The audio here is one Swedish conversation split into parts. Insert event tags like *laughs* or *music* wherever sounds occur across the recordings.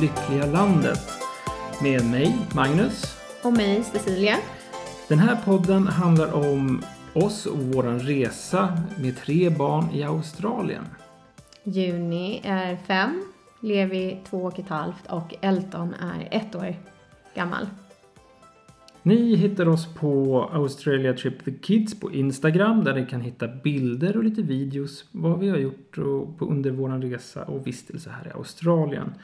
lyckliga landet. Med mig, Magnus. Och mig, Cecilia. Den här podden handlar om oss och våran resa med tre barn i Australien. Juni är fem, Levi två och ett halvt och Elton är ett år gammal. Ni hittar oss på Australia Trip the Kids på Instagram där ni kan hitta bilder och lite videos vad vi har gjort och, på, under vår resa och vistelse här i Australien.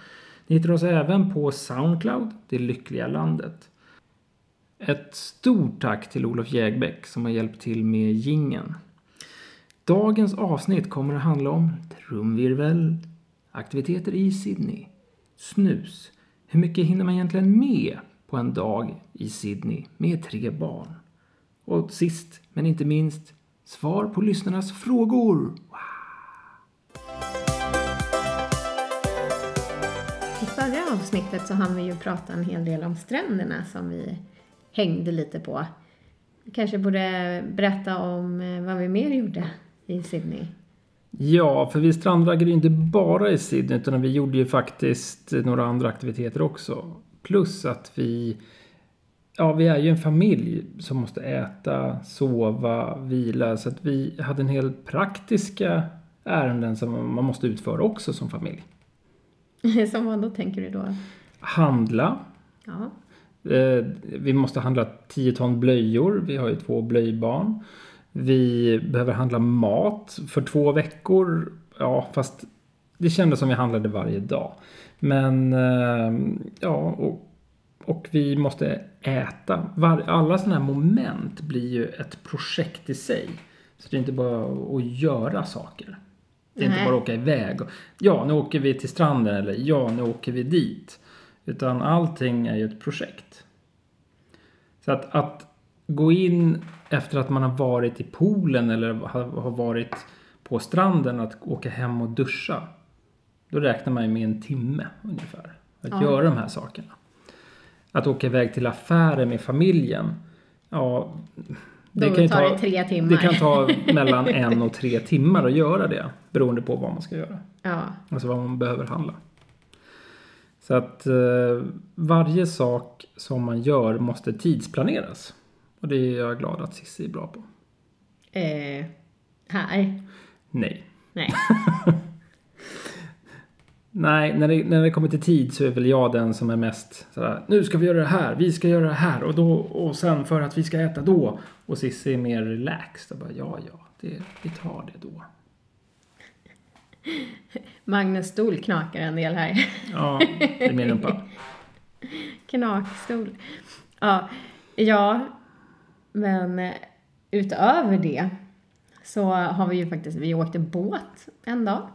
Ni hittar oss även på Soundcloud, Det lyckliga landet. Ett stort tack till Olof Jägbäck som har hjälpt till med gingen. Dagens avsnitt kommer att handla om trumvirvel, aktiviteter i Sydney, snus, hur mycket hinner man egentligen med på en dag i Sydney med tre barn? Och sist men inte minst, svar på lyssnarnas frågor. Wow. Förra avsnittet så hann vi ju prata en hel del om stränderna som vi hängde lite på. Vi kanske borde berätta om eh, vad vi mer gjorde i Sydney. Ja, för vi strandraggade ju inte bara i Sydney utan vi gjorde ju faktiskt några andra aktiviteter också. Plus att vi, ja vi är ju en familj som måste äta, sova, vila. Så att vi hade en hel praktiska ärenden som man måste utföra också som familj. *laughs* som vad då tänker du då? Handla. Ja. Eh, vi måste handla 10 ton blöjor. Vi har ju två blöjbarn. Vi behöver handla mat för två veckor. Ja, fast det kändes som vi handlade varje dag. Men eh, ja, och, och vi måste äta. Var, alla sådana här moment blir ju ett projekt i sig. Så det är inte bara att göra saker. Det är Nej. inte bara att åka iväg. och, Ja, nu åker vi till stranden eller ja, nu åker vi dit. Utan allting är ju ett projekt. Så att, att gå in efter att man har varit i poolen eller har, har varit på stranden att åka hem och duscha. Då räknar man ju med en timme ungefär. Att Ja. göra de här sakerna. Att åka iväg till affären med familjen. Ja, Då ju tar det tre timmar. Det kan ta *laughs* mellan en och tre timmar att göra det. Beroende på vad man ska göra. Ja. Alltså vad man behöver handla. Så att eh, varje sak som man gör måste tidsplaneras. Och det är jag glad att Cissi är bra på. Eh, här? Nej. Nej. *laughs* Nej, när det, när det kommer till tid så är väl jag den som är mest sådär, nu ska vi göra det här, vi ska göra det här och, då, och sen för att vi ska äta då. Och Cissi är mer relaxed och bara, ja, ja, det, vi tar det då. Magnus stol knakar en del här. Ja, det är min rumpa. *laughs* Knakstol. Ja, ja, men eh, utöver det så har vi ju faktiskt, vi åkte båt en dag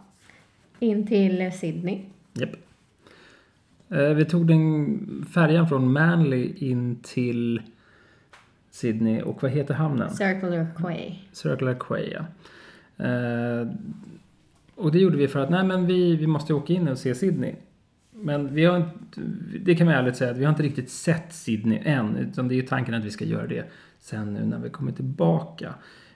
in till Sydney. Japp. Eh, Vi tog den färjan från Manly in till Sydney och vad heter hamnen? Circular Quay. Circular Quay, ja. Eh, och det gjorde vi för att nej men vi, vi måste åka in och se Sydney. Men vi har inte, det kan man ärligt säga att vi har inte riktigt sett Sydney än. Utan det är tanken att vi ska göra det sen nu när vi kommer tillbaka.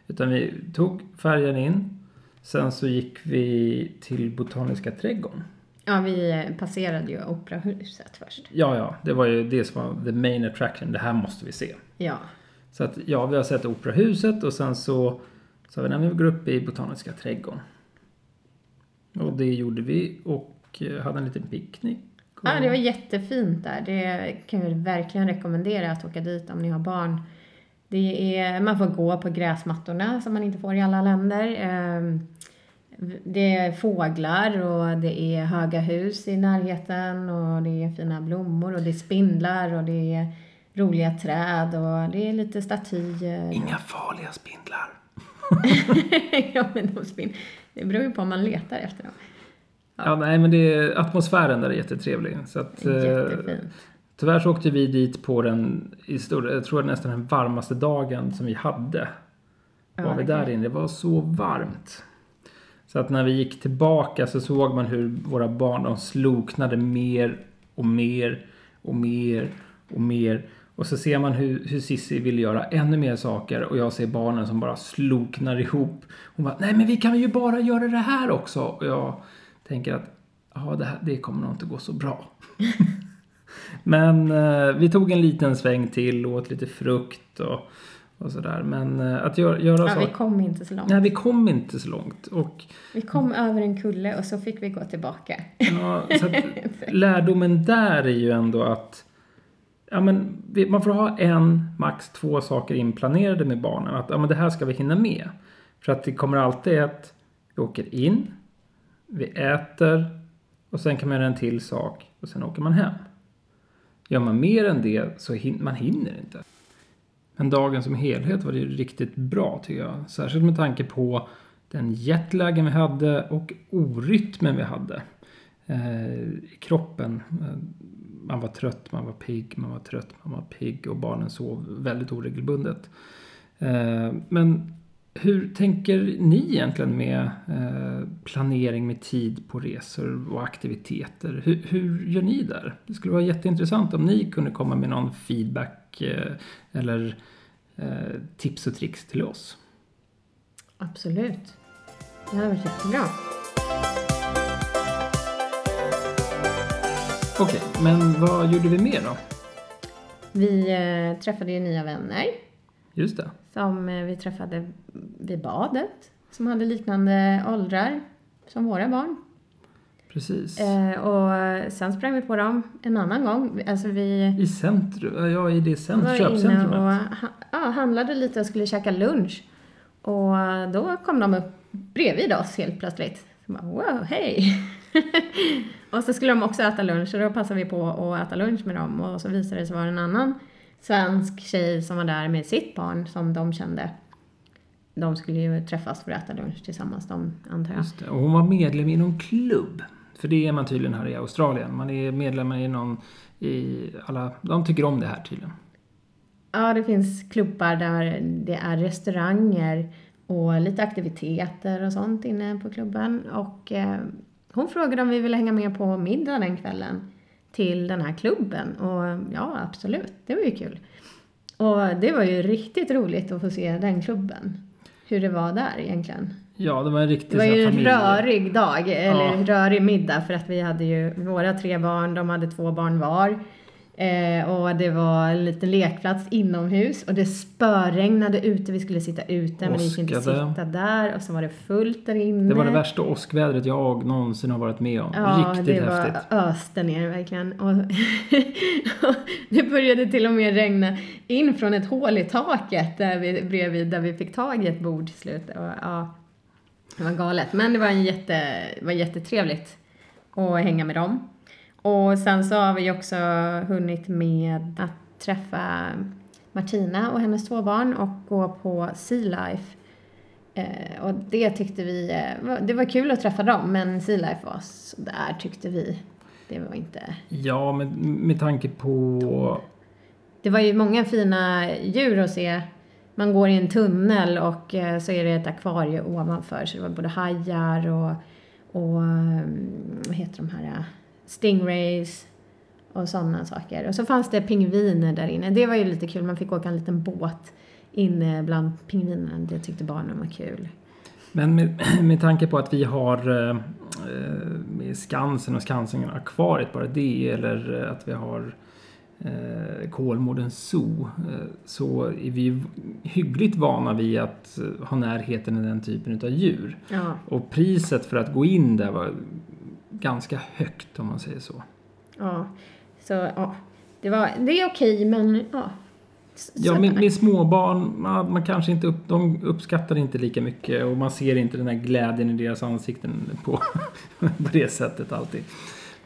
Utan vi tog färjan in. Sen så gick vi till Botaniska trädgården. Ja, vi passerade ju operahuset först. Ja, ja, det var ju det som var the main attraction. Det här måste vi se. Ja. Så att ja, vi har sett operahuset och sen så sa vi, nej men vi går upp i Botaniska trädgården. Och det gjorde vi och eh, hade en liten picknick. Och- ja, det var jättefint där. Det kan jag verkligen rekommendera att åka dit om ni har barn. Det är, man får gå på gräsmattorna som man inte får i alla länder. Det är fåglar och det är höga hus i närheten och det är fina blommor och det är spindlar och det är roliga träd och det är lite statyer. Inga farliga spindlar. *laughs* ja, men de spin... Det beror ju på om man letar efter dem. Ja, nej men det är, atmosfären där är jättetrevlig. Så att, eh, Jättefint. tyvärr så åkte vi dit på den, i stor, jag tror nästan den varmaste dagen som vi hade. Ja, var vi det där inne, det var så varmt. Så att när vi gick tillbaka så såg man hur våra barn de sloknade mer och mer och mer och mer. Och så ser man hur, hur Sissi vill göra ännu mer saker och jag ser barnen som bara sloknar ihop. Hon bara, nej men vi kan ju bara göra det här också. Och jag tänker att ja, det, här, det kommer nog inte gå så bra. *laughs* Men eh, vi tog en liten sväng till och åt lite frukt och, och sådär. Men eh, att göra, göra Ja, så... vi kom inte så långt. Nej, vi kom inte så långt. Och Vi kom över en kulle och så fick vi gå tillbaka. Ja, så att *laughs* lärdomen där är ju ändå att ja, men man får ha en, max två saker inplanerade med barnen. Att ja, men det här ska vi hinna med. För att det kommer alltid att vi åker in, vi äter och sen kan man göra en till sak och sen åker man hem. Gör man mer än det så hin- man hinner inte. Men dagen som helhet var det ju riktigt bra tycker jag. Särskilt med tanke på den jetlagen vi hade och orytmen vi hade eh, i kroppen. Eh, man var trött, man var pigg, man var trött, man var pigg och barnen sov väldigt oregelbundet. Eh, Men hur tänker ni egentligen med eh, planering med tid på resor och aktiviteter? Hur, hur gör ni där? Det skulle vara jätteintressant om ni kunde komma med någon feedback eh, eller eh, tips och tricks till oss. Absolut. Det hade varit jättebra. Okej, men vad gjorde vi mer då? Vi träffade ju nya vänner Just det. som eh, vi träffade vid badet. Som hade liknande åldrar som våra barn. Precis. Eh, och sen sprang vi på dem en annan gång. Alltså vi I centrum, ja i det cent- var inne köpcentrumet. och ha, ja, handlade lite och skulle käka lunch. Och då kom de upp bredvid oss helt plötsligt. Så bara, wow, hej! *laughs* och så skulle de också äta lunch och då passade vi på att äta lunch med dem. Och så visade det sig vara en annan svensk tjej som var där med sitt barn som de kände. De skulle ju träffas för att äta lunch tillsammans, de antar jag. Och hon var medlem i någon klubb. För det är man tydligen här i Australien. Man är medlem i någon i alla, de tycker om det här tydligen. Ja, det finns klubbar där det är restauranger och lite aktiviteter och sånt inne på klubben. Och eh, hon frågade om vi ville hänga med på middag den kvällen till den här klubben. Och ja, absolut, det var ju kul. Och det var ju riktigt roligt att få se den klubben. Hur det var där egentligen. Ja, det var en riktig Det var ju en rörig dag, eller Ja. rörig middag för att vi hade ju våra tre barn, de hade två barn var. Eh, och det var en liten lekplats inomhus och det spöregnade ute, vi skulle sitta ute men vi gick inte sitta där och så var det fullt där inne. Det var det värsta åskvädret jag någonsin har varit med om. Ja, Riktigt det häftigt. var öste ner verkligen. Och *laughs* det började till och med regna in från ett hål i taket där vi, bredvid där vi fick tag i ett bord till slut. Och, ja, det var galet. Men det var, en jätte, det var jättetrevligt att hänga med dem. Och sen så har vi också hunnit med att träffa Martina och hennes två barn och gå på Sea Life. Eh, och det tyckte vi, eh, det var kul att träffa dem men Sea Life var sådär tyckte vi. Det var inte... Ja, med, med tanke på... Det var ju många fina djur att se. Man går i en tunnel och eh, så är det ett akvarie ovanför så det var både hajar och, och mm, vad heter de här, eh, stingrays och sådana saker. Och så fanns det pingviner där inne. Det var ju lite kul, man fick åka en liten båt inne bland pingvinerna. Det tyckte barnen var kul. Men med, *clears throat* med tanke på att vi har eh, med Skansen och Skansen akvariet bara det eller att vi har eh, Kolmården Zoo eh, så är vi hyggligt vana vid att eh, ha närheten i den typen av djur. Ja, Och priset för att gå in där var ganska högt om man säger så. ja. Så ja, det, var, det är okej men ja. Ja, med, med småbarn, man, man kanske inte upp, de uppskattar inte lika mycket och man ser inte den här glädjen i deras ansikten på, *laughs* på det sättet alltid.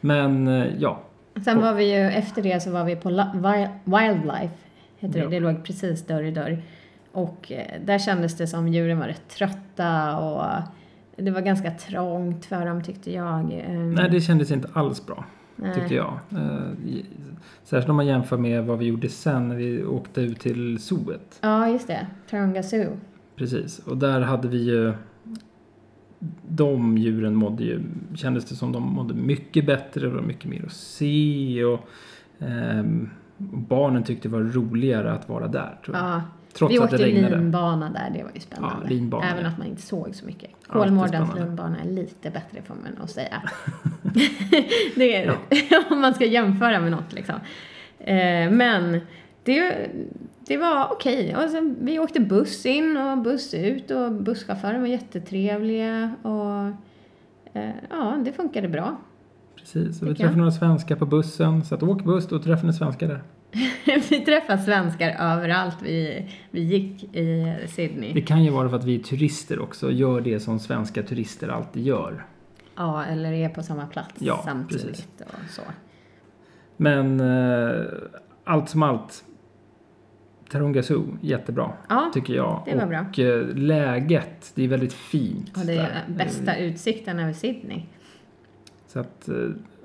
Men eh, ja, Sen var vi ju, efter det så var vi på La- Wi- Wildlife, heter Ja. det. Det låg precis dörr i dörr. Och eh, där kändes det som djuren var rätt trötta och det var ganska trångt för dem tyckte jag. Ehm, nej det kändes inte alls bra nej. tyckte jag. Eh, Särskilt om man jämför med vad vi gjorde sen när vi åkte ut till zooet. Ja, just det. Taronga Zoo. Precis, och där hade vi ju de djuren mådde ju, kändes det som de mådde mycket bättre, det var mycket mer att se och och barnen tyckte det var roligare att vara där tror jag. Ja, Trots vi åkte linbana där, det var ju spännande. Ja, Även ja. att man inte såg så mycket. Kolmårdens linbana är lite bättre får man nog säga. *laughs* *laughs* det är, *laughs* om man ska jämföra med något liksom. Eh, men det, det var okej. Sen, vi åkte buss in och buss ut och busschauffören var jättetrevliga och eh, ja, det funkade bra. Precis, och vi träffade några svenskar på bussen. Så att åk buss, då träffar ni svenskar där. *laughs* vi träffade svenskar överallt vi, vi gick i Sydney. Det kan ju vara för att vi är turister också gör det som svenska turister alltid gör. Ja, eller är på samma plats Ja, samtidigt precis. och så. Men eh, allt som allt, Taronga Zoo, jättebra. Ja, Tycker jag. det var och bra. eh, läget, det är väldigt fint. och det där. är bästa utsikten över Sydney. Så att, eh,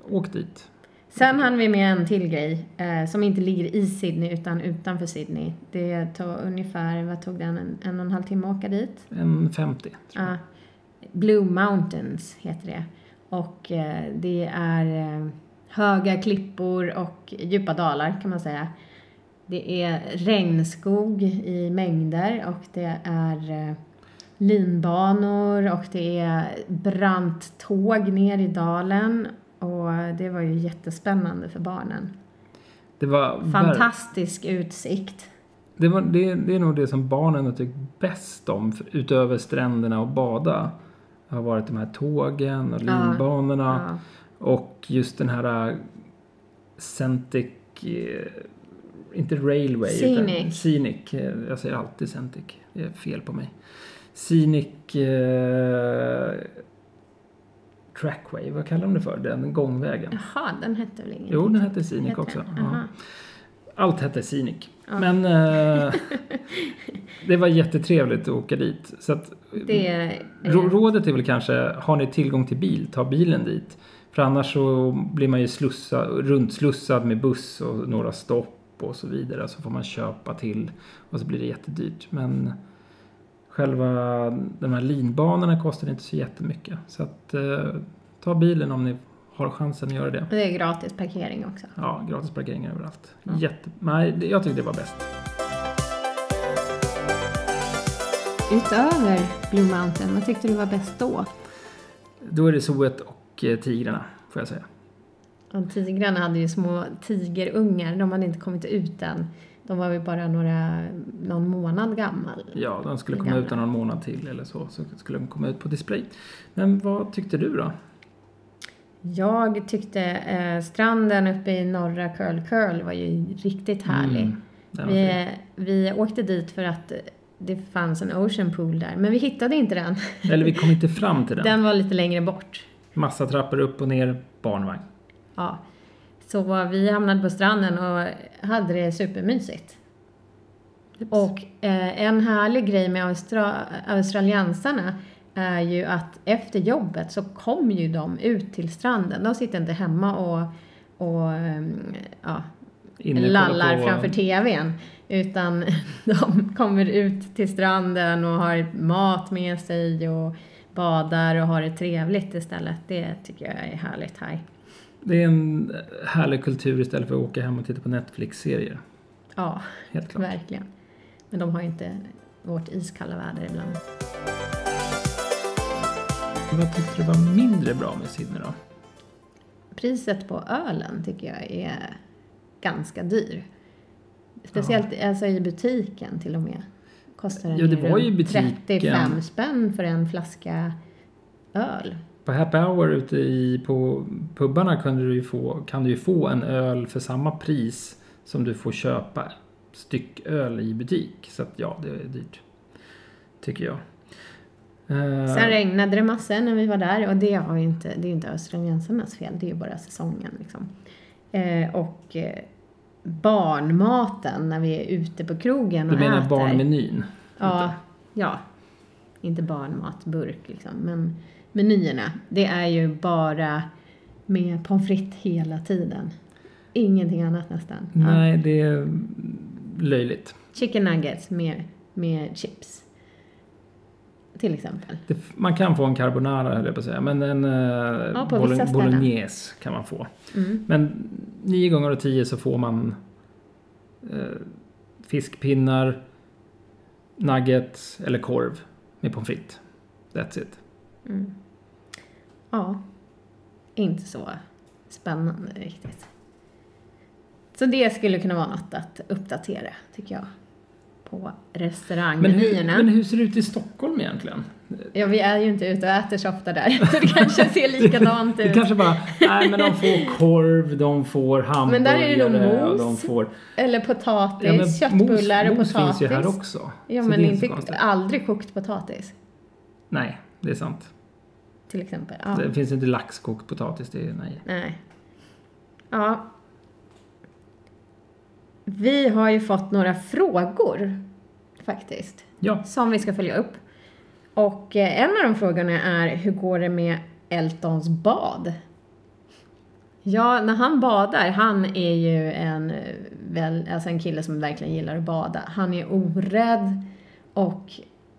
åk dit. Sen hann vi med en till grej eh, som inte ligger i Sydney utan utanför Sydney. Det tog ungefär, vad tog den, en, en och en halv timme att åka dit? En 50. tror jag. Ja. Blue Mountains heter det. Och eh, det är eh, höga klippor och djupa dalar kan man säga. Det är regnskog i mängder och det är eh, linbanor och det är brant tåg ner i dalen. Och det var ju jättespännande för barnen. Det var Fantastisk utsikt. Det, var, det, det är nog det som barnen har tyckt bäst om, för- utöver stränderna och bada. Det har varit de här tågen och Ja. linbanorna. Ja. Och just den här uh, Centic, eh, inte Railway, utan Scenic. Scenic. eh, Jag säger alltid Centic, det är fel på mig. Scenic eh, Trackway, vad kallar de det för? Den gångvägen. Jaha, den hette väl ingenting? Jo, den hette Scenic Hette också. Ja. Allt hette Scenic. Ja. Men eh, *laughs* det var jättetrevligt att åka dit. Så att, Det är... Rå- Rådet är väl kanske, har ni tillgång till bil, ta bilen dit. För annars så blir man ju slussa, runtslussad med buss och några stopp och så vidare. Så får man köpa till och så blir det jättedyrt. Men själva de här linbanorna kostar inte så jättemycket. Så att eh, ta bilen om ni har chansen att göra det. Det är gratis parkering också. Ja, gratis parkering överallt. Ja. Jätte, nej, jag tyckte det var bäst. Utöver Blue Mountain, vad tyckte du var bäst då? Då är det Zooet och eh, Tigrarna, får jag säga. Och tigrarna hade ju små tigerungar, de hade inte kommit ut än. De var väl bara några, någon månad gammal. Ja, de skulle komma gamla. ut någon månad till eller så. Så skulle de komma ut på display. Men vad tyckte du då? Jag tyckte eh, stranden uppe i norra Curl Curl var ju riktigt härlig. Mm, den vi, vi åkte dit för att det fanns en ocean pool där, men vi hittade inte den. *laughs* Eller vi kom inte fram till den. Den var lite längre bort. Massa trappor upp och ner, barnvagn. Ja. Så vi hamnade på stranden och hade det supermysigt. Och eh, en härlig grej med austra australiensarna är ju att efter jobbet så kom ju de ut till stranden. De sitter inte hemma och, och ehm, ja, lallar på- framför TVn. Utan *laughs* de kommer ut till stranden och har mat med sig och badar och har det trevligt istället. Det tycker jag är härligt här. Det är en härlig kultur istället för att åka hem och titta på Netflix-serier. Ja, Helt klart. verkligen. Men de har ju inte vårt iskalla väder ibland. Vad tyckte du var mindre bra med Sydney då? Priset på ölen tycker jag är ganska dyr. Speciellt alltså i butiken till och med. Kostar den Ja, det var ju runt butiken. 35 spänn för en flaska öl. På Happy Hour ute i, på pubbarna kunde du få, kan du ju få en öl för samma pris som du får köpa stycköl i butik. Så att ja, det är dyrt. Tycker jag. Eh, Sen regnade det massor när vi var där och det, har ju inte, det är ju inte australiensarnas fel, det är ju bara säsongen liksom. Eh, och eh, barnmaten när vi är ute på krogen och du menar äter. barnmenyn? Ja, ja. Inte barnmatburk liksom, men menyerna. Det är ju bara med pommes frites hela tiden. Ingenting annat nästan. Ja. Nej, det är löjligt. Chicken nuggets med, med chips. Till exempel. Det, man kan få en carbonara höll jag på att säga, men en eh, på vissa bolo- ställen. bolognese kan man få. Mm. Men nio gånger av tio så får man eh, fiskpinnar, nuggets eller korv med pommes frites. That's it. Ja, inte så spännande riktigt. Så det skulle kunna vara något att uppdatera, tycker jag, på Men restaurangmenyerna. men hur ser det ut i Stockholm egentligen? Ja, vi är ju inte ute och äter så ofta där, *laughs* så det kanske ser likadant Det ut. kanske bara, nej men de får korv, de får hamburgare Men där är det och mos. de får... Eller potatis, Ja, men köttbullar och mos, potatis. mos finns ju här också. Ja, men det är inte, aldrig kokt potatis, Nej, det är sant. Till exempel. Ja. Det finns inte laxkokt potatis, det är nej. Nej. Ja. Vi har ju fått några frågor, faktiskt, Ja, som vi ska följa upp. Och eh, en av de frågorna är, hur går det med Eltons bad? Ja, när han badar, han är ju en, eh, väl, alltså en kille som verkligen gillar att bada. Han är orädd och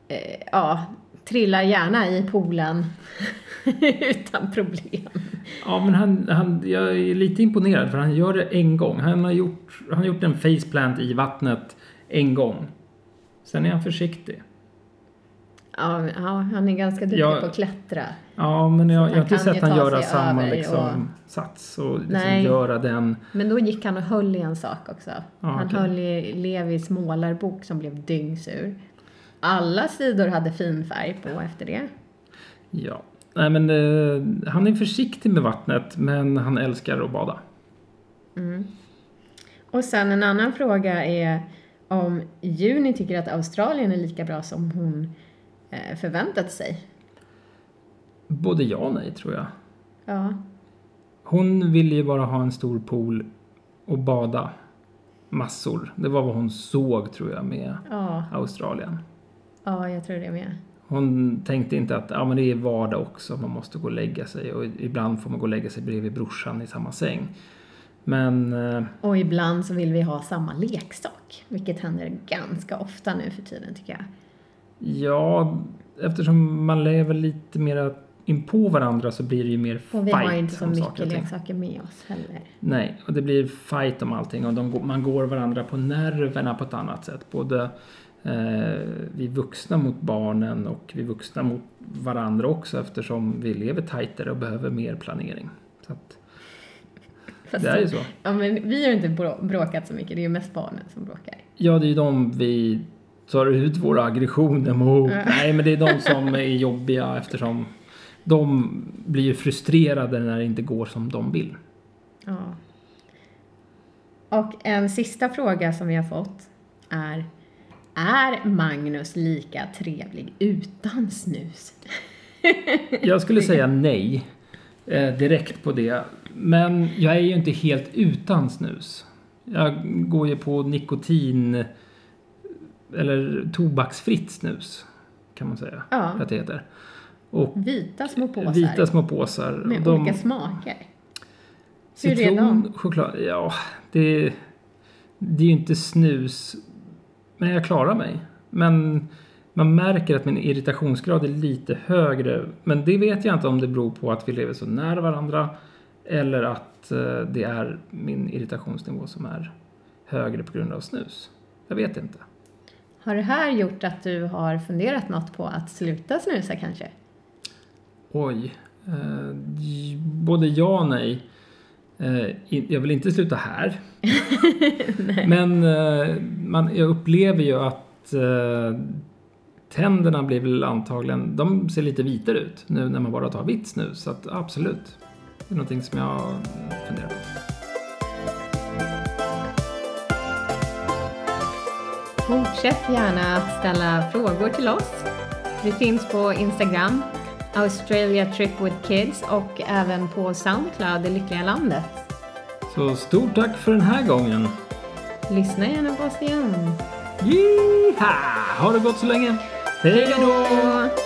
eh, ja, trillar gärna i poolen *laughs* *laughs* utan problem. ja men han, han, jag är lite imponerad för han gör det en gång. Han har gjort, han har gjort en faceplant i vattnet en gång. Sen är han försiktig. Ja, han är ganska duktig Ja. på att klättra. Ja, men jag, jag har inte sett han göra samma liksom, sats och liksom Nej. göra den. Men då gick han och höll i en sak också. Ja, han okej. höll i Levis målarbok som blev dyngsur. Alla sidor hade fin färg på efter det. Ja. Nej, men eh, han är försiktig med vattnet, men han älskar att bada. Och sen en annan fråga är om Juni tycker att Australien är lika bra som hon eh, förväntat sig. Både ja och nej, tror jag. Ja, Hon ville ju bara ha en stor pool och bada massor. Det var vad hon såg, tror jag, med ja, Australien. ja, jag tror det med. Hon tänkte inte att ja, men det är vardag också, man måste gå och lägga sig. Och ibland får man gå och lägga sig bredvid brorsan i samma säng. Men eh, Och ibland så vill vi ha samma leksak, vilket händer ganska ofta nu för tiden tycker jag. ja, eftersom man lever lite mer in på varandra så blir det ju mer Och vi fight har inte så mycket leksaker med oss heller. Nej, och det blir fight om allting och går- man går varandra på nerverna på ett annat sätt. Både vi vuxna mot barnen och vi vuxna mot varandra också eftersom vi lever tajtare och behöver mer planering. Så att, Fast det är ju så. Ja, men vi har ju inte brå- bråkat så mycket, det är ju mest barnen som bråkar. Ja, det är ju de vi tar ut våra aggressioner mot. Mm. Nej, men det är de som är jobbiga eftersom de blir ju frustrerade när det inte går som de vill. Ja. Och en sista fråga som vi har fått är Är Magnus lika trevlig utan snus? *laughs* Jag skulle säga nej eh, direkt på det. Men jag är ju inte helt utan snus. Jag går ju på nikotin eller tobaksfritt snus kan man säga Ja. att det heter. Och Vita små påsar vita små påsar. med de- olika smaker. Hur är Citron, de? choklad, ja det, det är ju inte snus. Men jag klarar mig. Men man märker att min irritationsgrad är lite högre. Men det vet jag inte om det beror på att vi lever så nära varandra. Eller att eh, det är min irritationsnivå som är högre på grund av snus. Jag vet inte. Har det här gjort att du har funderat något på att sluta snusa kanske? Oj. Eh, både ja och nej. Eh, jag vill inte sluta här. *laughs* Men eh, man, jag upplever ju att eh, tänderna blir väl antagligen, de ser lite vitare ut nu när man bara tar vitt snus. Så att absolut. Det är någonting som jag funderar på. Fortsätt gärna att ställa frågor till oss. Vi finns på Instagram, Australia Trip with Kids och även på Soundcloud, Det Lyckliga Landet. Så stort tack för den här gången. Lyssna gärna på oss igen. Jiha! Ha det gott så länge. Hej då! Hej då!